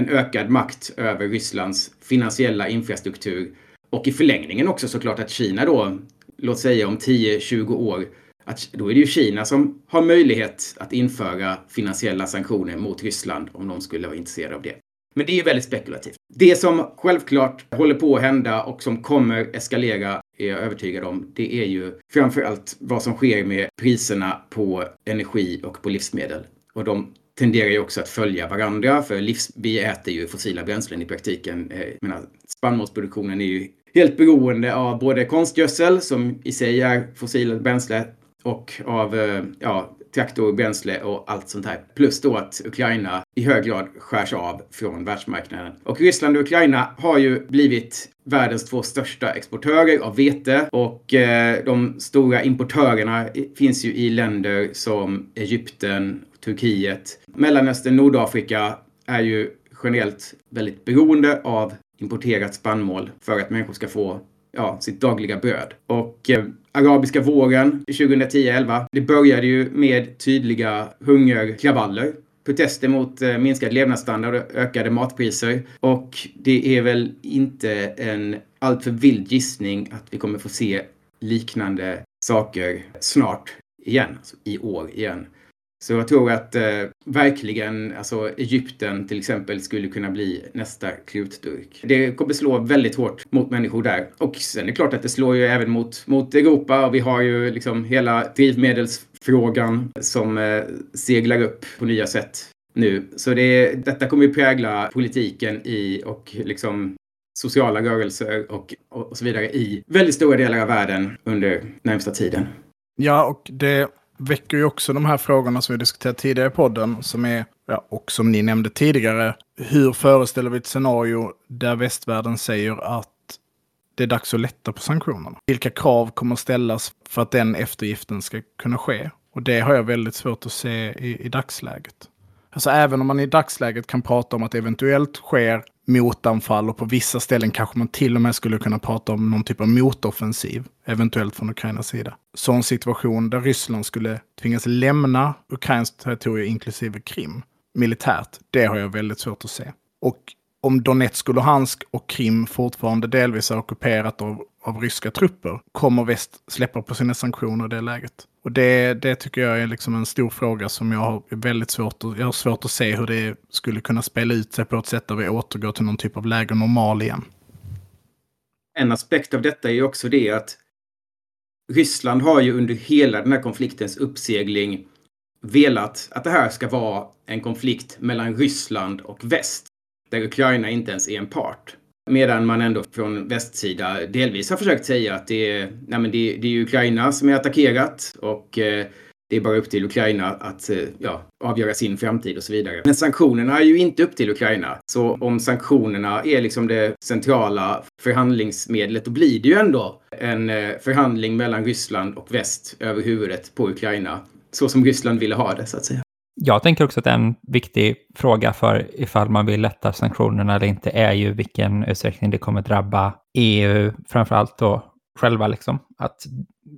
en ökad makt över Rysslands finansiella infrastruktur. Och i förlängningen också såklart att Kina då, låt säga om 10-20 år, att då är det ju Kina som har möjlighet att införa finansiella sanktioner mot Ryssland om de skulle vara intresserade av det. Men det är ju väldigt spekulativt. Det som självklart håller på att hända och som kommer eskalera är jag övertygad om, det är ju framför allt vad som sker med priserna på energi och på livsmedel. Och de tenderar ju också att följa varandra, för livs vi äter ju fossila bränslen i praktiken. Eh, jag menar, spannmålsproduktionen är ju helt beroende av både konstgödsel, som i sig är fossila bränsle, och av eh, ja, ja, traktorbränsle och allt sånt här. Plus då att Ukraina i hög grad skärs av från världsmarknaden. Och Ryssland och Ukraina har ju blivit världens två största exportörer av vete och eh, de stora importörerna finns ju i länder som Egypten, Turkiet. Mellanöstern, Nordafrika är ju generellt väldigt beroende av importerat spannmål för att människor ska få ja, sitt dagliga bröd. Och eh, arabiska våren 2010-11, det började ju med tydliga hungerkravaller protester mot eh, minskad levnadsstandard och ökade matpriser. Och det är väl inte en alltför vild gissning att vi kommer få se liknande saker snart igen, alltså i år igen. Så jag tror att eh, verkligen, alltså Egypten till exempel skulle kunna bli nästa krutdurk. Det kommer slå väldigt hårt mot människor där. Och sen är det klart att det slår ju även mot, mot Europa och vi har ju liksom hela drivmedelsfrågan som eh, seglar upp på nya sätt nu. Så det, detta kommer ju prägla politiken i och liksom sociala rörelser och, och så vidare i väldigt stora delar av världen under närmsta tiden. Ja, och det väcker ju också de här frågorna som vi diskuterat tidigare i podden, som är, ja, och som ni nämnde tidigare, hur föreställer vi ett scenario där västvärlden säger att det är dags att lätta på sanktionerna? Vilka krav kommer att ställas för att den eftergiften ska kunna ske? Och det har jag väldigt svårt att se i, i dagsläget. Alltså även om man i dagsläget kan prata om att det eventuellt sker motanfall och på vissa ställen kanske man till och med skulle kunna prata om någon typ av motoffensiv, eventuellt från Ukrainas sida. Så en situation där Ryssland skulle tvingas lämna Ukrainskt territorium inklusive Krim militärt, det har jag väldigt svårt att se. Och om Donetsk och Luhansk och Krim fortfarande delvis är ockuperat av, av ryska trupper, kommer väst släppa på sina sanktioner i det läget? Och det, det tycker jag är liksom en stor fråga som jag har väldigt svårt att, jag har svårt att se hur det skulle kunna spela ut sig på ett sätt där vi återgår till någon typ av läge normal igen. En aspekt av detta är ju också det att Ryssland har ju under hela den här konfliktens uppsegling velat att det här ska vara en konflikt mellan Ryssland och väst, där Ukraina inte ens är en part. Medan man ändå från västsida delvis har försökt säga att det är, nej men det, det är Ukraina som är attackerat och eh, det är bara upp till Ukraina att eh, ja, avgöra sin framtid och så vidare. Men sanktionerna är ju inte upp till Ukraina. Så om sanktionerna är liksom det centrala förhandlingsmedlet, då blir det ju ändå en eh, förhandling mellan Ryssland och väst över huvudet på Ukraina. Så som Ryssland ville ha det, så att säga. Jag tänker också att en viktig fråga för ifall man vill lätta sanktionerna eller inte är ju vilken utsträckning det kommer drabba EU, framför allt då själva. Liksom. Att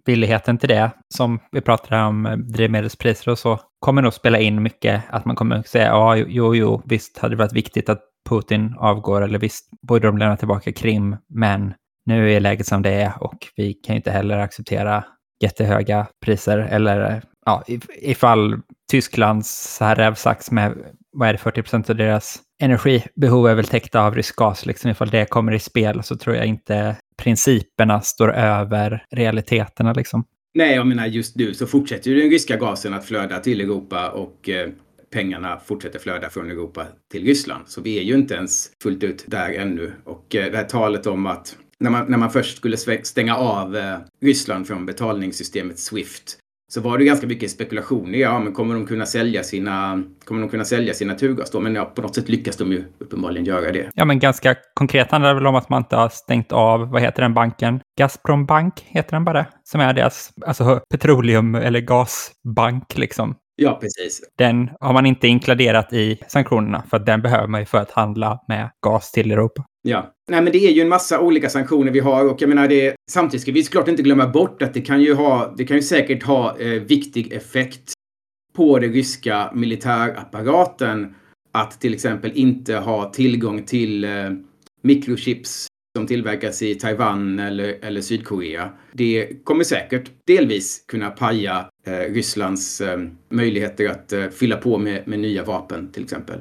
villigheten till det, som vi pratade om drivmedelspriser och så, kommer nog spela in mycket. Att man kommer säga ja, jo, jo, visst hade det varit viktigt att Putin avgår eller visst borde de lämna tillbaka Krim, men nu är läget som det är och vi kan inte heller acceptera jättehöga priser eller ja, ifall Tysklands så här rävsax med vad är det, 40 procent av deras energibehov är väl täckta av rysk gas. Liksom. Ifall det kommer i spel så tror jag inte principerna står över realiteterna. Liksom. Nej, jag menar just nu så fortsätter ju den ryska gasen att flöda till Europa och eh, pengarna fortsätter flöda från Europa till Ryssland. Så vi är ju inte ens fullt ut där ännu. Och eh, det här talet om att när man, när man först skulle stänga av eh, Ryssland från betalningssystemet Swift så var det ganska mycket spekulationer. Ja, men kommer de kunna sälja sina, kommer de kunna sälja sina naturgas då? Men ja, på något sätt lyckas de ju uppenbarligen göra det. Ja, men ganska konkret handlar det väl om att man inte har stängt av, vad heter den banken? Gazprom Bank heter den bara, som är deras alltså, petroleum eller gasbank liksom. Ja, precis. Den har man inte inkluderat i sanktionerna för att den behöver man ju för att handla med gas till Europa. Ja, nej men det är ju en massa olika sanktioner vi har och jag menar det. Samtidigt ska vi såklart inte glömma bort att det kan ju ha, det kan ju säkert ha eh, viktig effekt på den ryska militärapparaten att till exempel inte ha tillgång till eh, mikrochips som tillverkas i Taiwan eller, eller Sydkorea. Det kommer säkert delvis kunna paja Eh, Rysslands eh, möjligheter att eh, fylla på med, med nya vapen till exempel.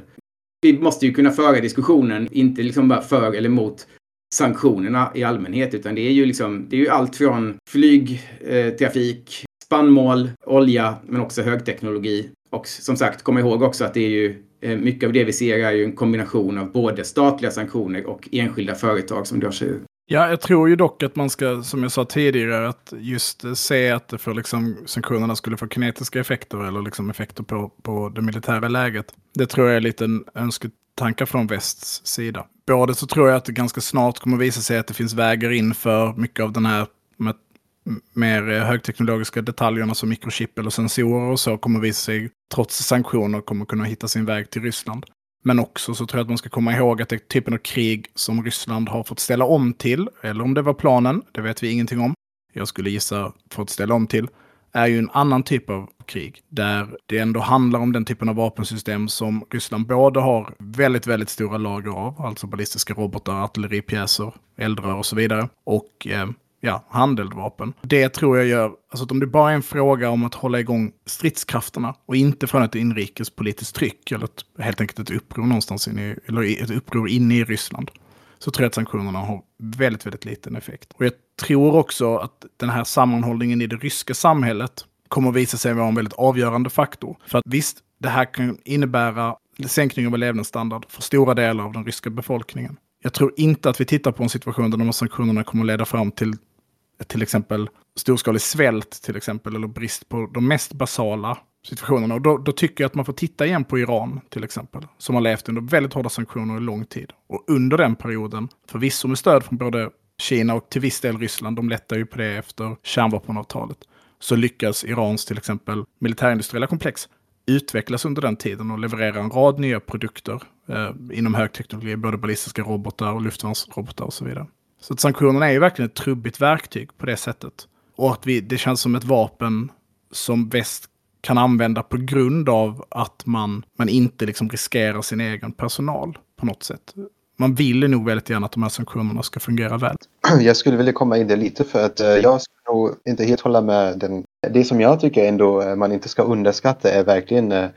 Vi måste ju kunna föra diskussionen, inte liksom bara för eller mot sanktionerna i allmänhet, utan det är ju liksom, det är ju allt från flygtrafik, spannmål, olja, men också högteknologi. Och som sagt, kom ihåg också att det är ju mycket av det vi ser är ju en kombination av både statliga sanktioner och enskilda företag som drar sig ur. Ja, jag tror ju dock att man ska, som jag sa tidigare, att just eh, se att det för liksom, sanktionerna skulle få kinetiska effekter eller liksom effekter på, på det militära läget. Det tror jag är lite en önsketankar från västs sida. Både så tror jag att det ganska snart kommer visa sig att det finns vägar in för mycket av den här med mer eh, högteknologiska detaljerna som mikrochip eller sensorer och så kommer visa sig, trots sanktioner, kommer kunna hitta sin väg till Ryssland. Men också så tror jag att man ska komma ihåg att det är typen av krig som Ryssland har fått ställa om till, eller om det var planen, det vet vi ingenting om. Jag skulle gissa fått ställa om till, är ju en annan typ av krig. Där det ändå handlar om den typen av vapensystem som Ryssland både har väldigt, väldigt stora lager av, alltså ballistiska robotar, artilleripjäser, eldrör och så vidare. Och eh, ja, handeldvapen. Det tror jag gör, alltså att om det bara är en fråga om att hålla igång stridskrafterna och inte från ett inrikespolitiskt tryck eller ett, helt enkelt ett uppror någonstans in i, eller ett uppror inne i Ryssland, så tror jag att sanktionerna har väldigt, väldigt liten effekt. Och jag tror också att den här sammanhållningen i det ryska samhället kommer att visa sig vara en väldigt avgörande faktor. För att visst, det här kan innebära sänkning av levnadsstandard för stora delar av den ryska befolkningen. Jag tror inte att vi tittar på en situation där de här sanktionerna kommer att leda fram till till exempel storskalig svält till exempel, eller brist på de mest basala situationerna. Och då, då, tycker jag att man får titta igen på Iran till exempel, som har levt under väldigt hårda sanktioner i lång tid. Och under den perioden, förvisso med stöd från både Kina och till viss del Ryssland, de lättar ju på det efter kärnvapenavtalet, så lyckas Irans till exempel militärindustriella komplex utvecklas under den tiden och leverera en rad nya produkter eh, inom högteknologi, både ballistiska robotar och luftvärnsrobotar och så vidare. Så att sanktionerna är ju verkligen ett trubbigt verktyg på det sättet. Och att vi, det känns som ett vapen som väst kan använda på grund av att man, man inte liksom riskerar sin egen personal på något sätt. Man vill nog väldigt gärna att de här sanktionerna ska fungera väl. Jag skulle vilja komma in det lite för att eh, jag skulle nog inte helt hålla med den. Det som jag tycker ändå eh, man inte ska underskatta är verkligen eh,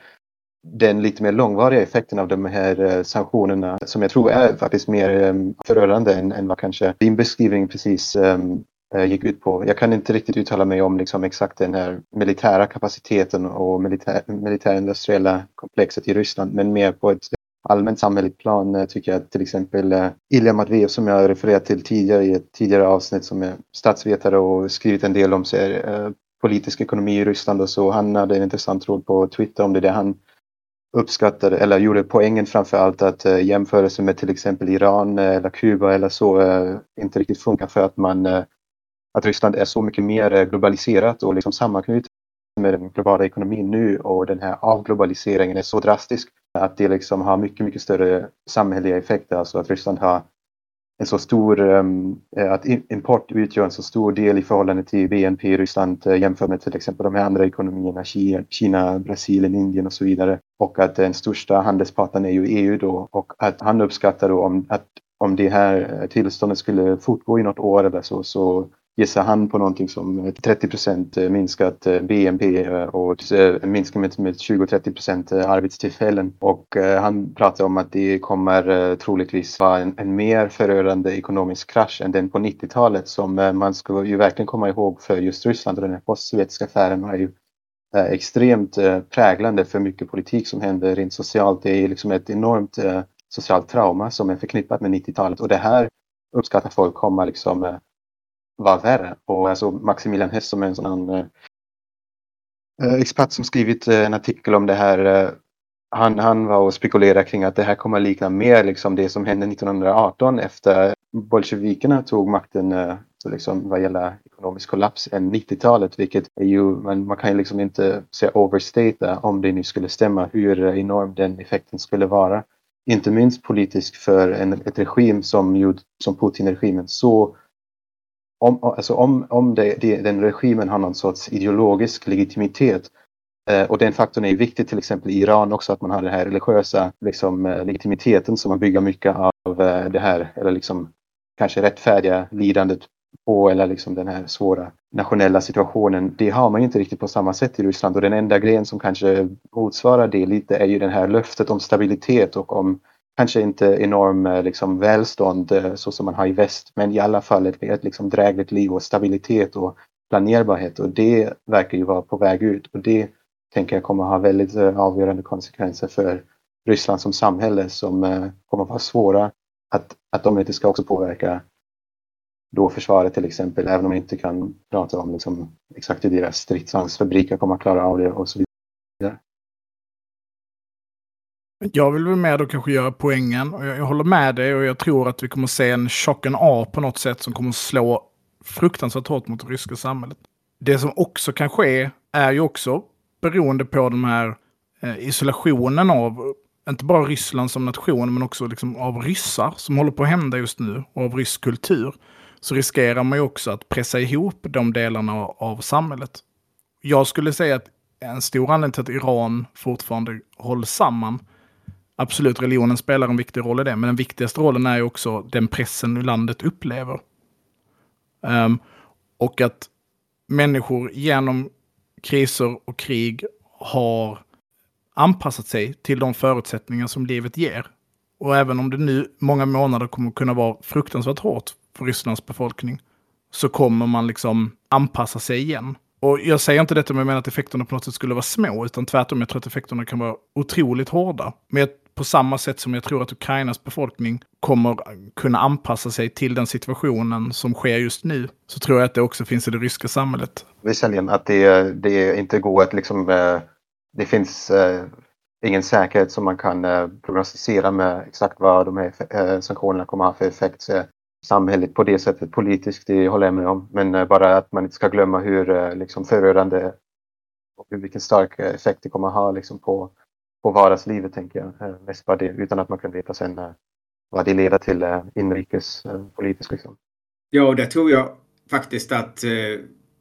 den lite mer långvariga effekten av de här eh, sanktionerna som jag tror är faktiskt mer ehm, förödande än, än vad kanske din beskrivning precis um, gick ut på. Jag kan inte riktigt uttala mig om liksom exakt den här militära kapaciteten och militär, militärindustriella komplexet i Ryssland men mer på ett allmänt samhälleligt plan eh, tycker jag till exempel Ilja Matveev som jag refererat till tidigare i ett tidigare avsnitt som är statsvetare och skrivit en del om sig, politisk ekonomi i Ryssland och så. Han hade en intressant tråd på Twitter om det där han uppskattade eller gjorde poängen framför allt att eh, jämförelse med till exempel Iran eh, eller Kuba eller så eh, inte riktigt funkar för att man eh, att Ryssland är så mycket mer globaliserat och liksom sammanknutet med den globala ekonomin nu och den här avglobaliseringen är så drastisk att det liksom har mycket, mycket större samhälleliga effekter. Alltså att Ryssland har en så stor, ehm, att import utgör en så stor del i förhållande till BNP i Ryssland jämfört med till exempel de här andra ekonomierna, Kina, Kina, Brasilien, Indien och så vidare. Och att den största handelspartnern är ju EU då och att han uppskattar då om, att om det här tillståndet skulle fortgå i något år eller så, så gissar han på någonting som 30 procent minskat BNP och minskat med 20-30 procent arbetstillfällen. Och eh, han pratar om att det kommer eh, troligtvis vara en, en mer förödande ekonomisk krasch än den på 90-talet som eh, man ska ju verkligen komma ihåg för just Ryssland och den här postsovjetiska affären har ju Eh, extremt eh, präglande för mycket politik som händer rent socialt. Det är liksom ett enormt eh, socialt trauma som är förknippat med 90-talet och det här uppskattar folk kommer liksom vara värre. Och alltså Maximilian Hess som är en sån expert som skrivit en artikel om det här. Han, han var och spekulerade kring att det här kommer likna mer liksom det som hände 1918 efter bolsjevikerna tog makten så liksom vad gäller ekonomisk kollaps än 90-talet, vilket är ju, man, man kan ju liksom inte säga overstate om det nu skulle stämma hur enorm den effekten skulle vara. Inte minst politisk för en ett regim som, som Putin-regimen så om, alltså om, om det, det, den regimen har någon sorts ideologisk legitimitet eh, och den faktorn är viktig till exempel i Iran också att man har den här religiösa liksom, eh, legitimiteten som man bygger mycket av eh, det här eller liksom kanske rättfärdiga lidandet på eller liksom den här svåra nationella situationen. Det har man inte riktigt på samma sätt i Ryssland och den enda grejen som kanske motsvarar det lite är ju det här löftet om stabilitet och om kanske inte enorm eh, liksom, välstånd eh, så som man har i väst, men i alla fall ett, ett liksom, drägligt liv och stabilitet och planerbarhet och det verkar ju vara på väg ut och det tänker jag kommer ha väldigt eh, avgörande konsekvenser för Ryssland som samhälle som kommer vara svåra att, att de inte ska också påverka då försvaret till exempel, även om man inte kan prata om liksom, exakt hur deras stridsvagnsfabriker kommer att klara av det och så vidare. Jag vill väl med och kanske göra poängen. Och jag, jag, håller med dig och jag tror att vi kommer se en chocken A på något sätt som kommer slå fruktansvärt hårt mot det ryska samhället. Det som också kan ske är ju också beroende på den här eh, isolationen av inte bara Ryssland som nation men också liksom av ryssar som håller på att hända just nu och av rysk kultur. Så riskerar man ju också att pressa ihop de delarna av samhället. Jag skulle säga att en stor anledning till att Iran fortfarande hålls samman absolut, religionen spelar en viktig roll i det, men den viktigaste rollen är ju också den pressen landet upplever. Um, och att människor genom kriser och krig har anpassat sig till de förutsättningar som livet ger. Och även om det nu många månader kommer kunna vara fruktansvärt hårt för Rysslands befolkning, så kommer man liksom anpassa sig igen. Och jag säger inte detta med att, att effekterna på något sätt skulle vara små, utan tvärtom, jag tror att effekterna kan vara otroligt hårda. Men på samma sätt som jag tror att Ukrainas befolkning kommer kunna anpassa sig till den situationen som sker just nu, så tror jag att det också finns i det ryska samhället. Visserligen att det, det inte går att liksom, eh, det finns eh, ingen säkerhet som man kan eh, prognostisera med exakt vad de här sanktionerna kommer att ha för effekt samhället på det sättet politiskt, det håller jag med om. Men eh, bara att man inte ska glömma hur eh, liksom, förödande och vilken stark eh, effekt det kommer att ha liksom, på på vardagslivet tänker jag. Mest bara det, utan att man kan veta sen vad det leder till inrikespolitiskt. Liksom. Ja, och där tror jag faktiskt att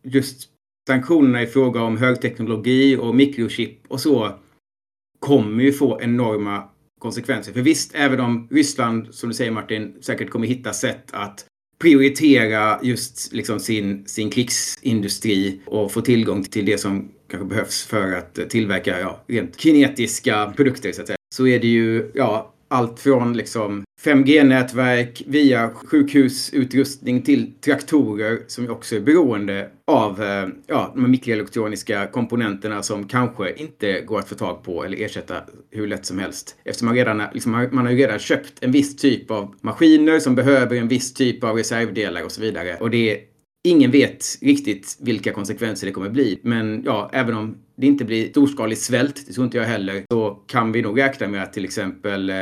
just sanktionerna i fråga om högteknologi och mikrochip och så kommer ju få enorma konsekvenser. För visst, även om Ryssland, som du säger Martin, säkert kommer hitta sätt att prioritera just liksom sin, sin krigsindustri och få tillgång till det som kanske behövs för att tillverka ja, rent kinetiska produkter så att säga. Så är det ju ja, allt från liksom 5G-nätverk via sjukhusutrustning till traktorer som också är beroende av eh, ja, de mikroelektroniska komponenterna som kanske inte går att få tag på eller ersätta hur lätt som helst. Eftersom man redan liksom, man har ju redan köpt en viss typ av maskiner som behöver en viss typ av reservdelar och så vidare. Och det Ingen vet riktigt vilka konsekvenser det kommer bli, men ja, även om det inte blir storskalig svält, det tror inte jag heller, så kan vi nog räkna med att till exempel eh,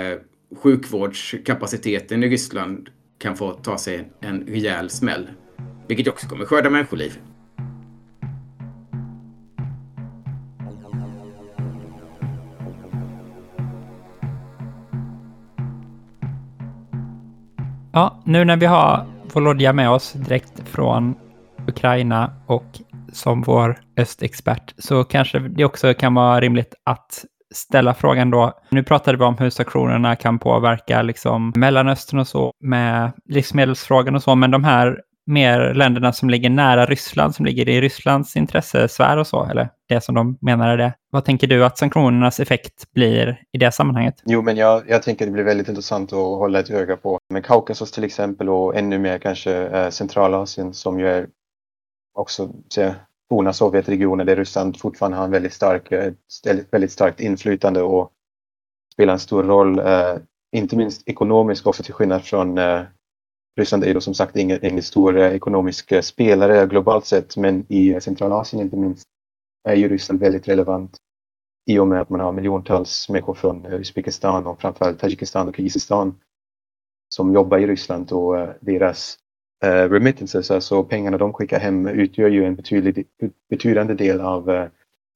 sjukvårdskapaciteten i Ryssland kan få ta sig en rejäl smäll. Vilket också kommer skörda människoliv. Ja, nu när vi har Volodja med oss direkt från Ukraina och som vår östexpert så kanske det också kan vara rimligt att ställa frågan då. Nu pratade vi om hur sanktionerna kan påverka liksom Mellanöstern och så med livsmedelsfrågan och så, men de här mer länderna som ligger nära Ryssland, som ligger i Rysslands intressesfär och så, eller det som de menar är det. Vad tänker du att sanktionernas effekt blir i det sammanhanget? Jo, men jag, jag tänker det blir väldigt intressant att hålla ett öga på. Men Kaukasus till exempel och ännu mer kanske eh, Centralasien som ju är också forna Sovjetregioner där Ryssland fortfarande har en väldigt stark, eh, ett väldigt starkt inflytande och spelar en stor roll, eh, inte minst ekonomiskt också till skillnad från eh, Ryssland är ju som sagt ingen, ingen stor eh, ekonomisk eh, spelare globalt sett men i eh, Centralasien inte minst är ju Ryssland väldigt relevant i och med att man har miljontals människor från Uzbekistan och framförallt Tadzjikistan och Kirgizistan som jobbar i Ryssland och deras remittances, alltså pengarna de skickar hem utgör ju en betydlig, betydande del av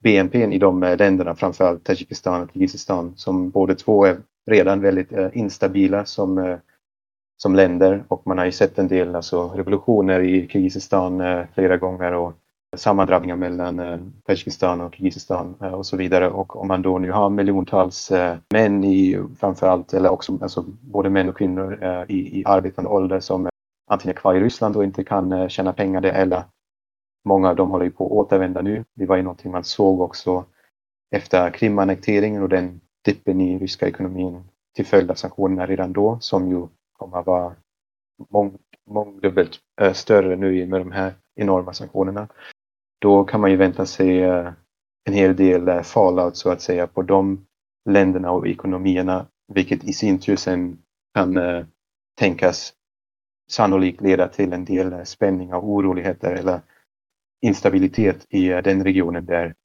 BNP i de länderna, framförallt Tadzjikistan och Kirgizistan som båda två är redan väldigt instabila som som länder och man har ju sett en del alltså, revolutioner i Kirgizistan eh, flera gånger och sammandrabbningar mellan eh, Tadzjikistan och Kirgizistan eh, och så vidare. Och om man då nu har miljontals eh, män i framförallt, eller också alltså, både män och kvinnor eh, i, i arbetande ålder som antingen är kvar i Ryssland och inte kan eh, tjäna pengar där eller många av dem håller ju på att återvända nu. Det var ju någonting man såg också efter Krimannekteringen och den dippen i ryska ekonomin till följd av sanktionerna redan då som ju kommer att vara mång, mångdubbelt äh, större nu med de här enorma sanktionerna. Då kan man ju vänta sig äh, en hel del äh, fallout så att säga på de länderna och ekonomierna, vilket i sin tur sen kan tänkas sannolikt leda till en del spänningar och oroligheter eller instabilitet i den regionen där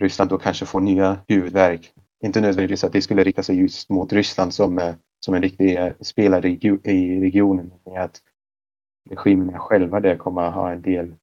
Ryssland då kanske får nya huvudvärk. Inte nödvändigtvis att det skulle rikta sig just mot Ryssland som som en riktig eh, spelare i regionen. Att regimerna själva där kommer att ha en del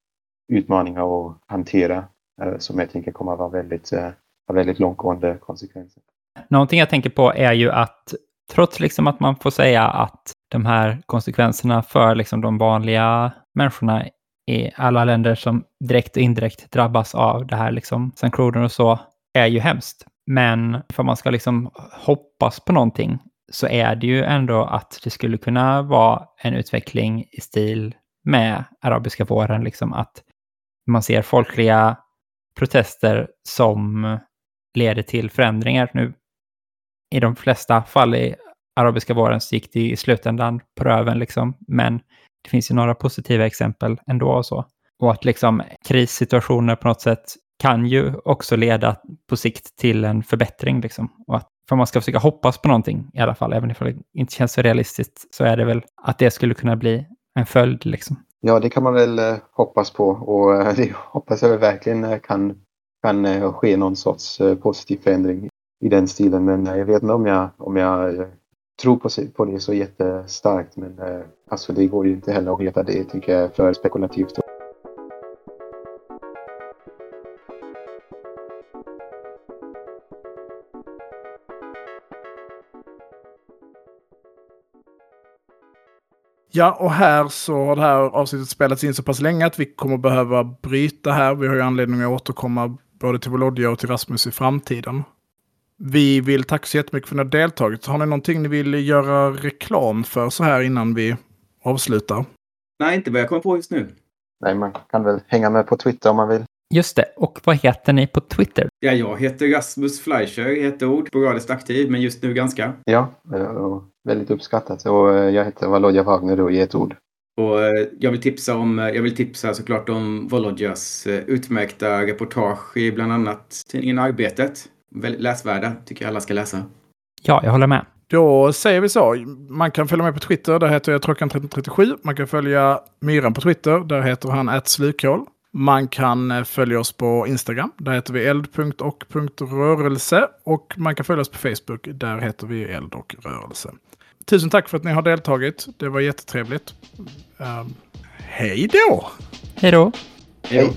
utmaningar att hantera eh, som jag tänker kommer att vara väldigt, eh, ha väldigt långtgående konsekvenser. Någonting jag tänker på är ju att trots liksom att man får säga att de här konsekvenserna för liksom de vanliga människorna i alla länder som direkt och indirekt drabbas av det här liksom sanktioner och så är ju hemskt. Men för man ska liksom hoppas på någonting så är det ju ändå att det skulle kunna vara en utveckling i stil med arabiska våren, liksom att man ser folkliga protester som leder till förändringar. Nu i de flesta fall i arabiska våren så gick det i slutändan på röven, liksom, men det finns ju några positiva exempel ändå och så. Och att liksom krissituationer på något sätt kan ju också leda på sikt till en förbättring. Liksom. Och att för man ska försöka hoppas på någonting i alla fall, även om det inte känns så realistiskt, så är det väl att det skulle kunna bli en följd. Liksom. Ja, det kan man väl eh, hoppas på och eh, det hoppas jag verkligen eh, kan, kan ske någon sorts positiv förändring i den stilen. Men jag vet inte om jag, om jag tror på, på det så jättestarkt. Men alltså det går ju inte heller att veta det, tycker jag är för spekulativt. Ja, och här så har det här avsnittet spelats in så pass länge att vi kommer behöva bryta här. Vi har ju anledning att återkomma både till Volodja och till Rasmus i framtiden. Vi vill tacka så jättemycket för att ni har deltagit. Har ni någonting ni vill göra reklam för så här innan vi avslutar? Nej, inte vad jag kommer på just nu. Nej, man kan väl hänga med på Twitter om man vill. Just det. Och vad heter ni på Twitter? Ja, jag heter Rasmus Fleischer ett ord. Sporadiskt aktiv, men just nu ganska. Ja, väldigt uppskattat. Och eh, jag heter Volodja Wagner då i ett ord. Och eh, jag vill tipsa om, eh, jag vill tipsa såklart om Volodjas utmärkta reportage i bland annat tidningen Arbetet. Väldigt läsvärda, tycker jag alla ska läsa. Ja, jag håller med. Då säger vi så. Man kan följa med på Twitter, där heter jag Trockan1337. Man kan följa Myran på Twitter, där heter han ätslukål. Man kan följa oss på Instagram. Där heter vi eld.och.rörelse. Och man kan följa oss på Facebook. Där heter vi eld och rörelse. Tusen tack för att ni har deltagit. Det var jättetrevligt. Um, hej då! Hej då! Hej.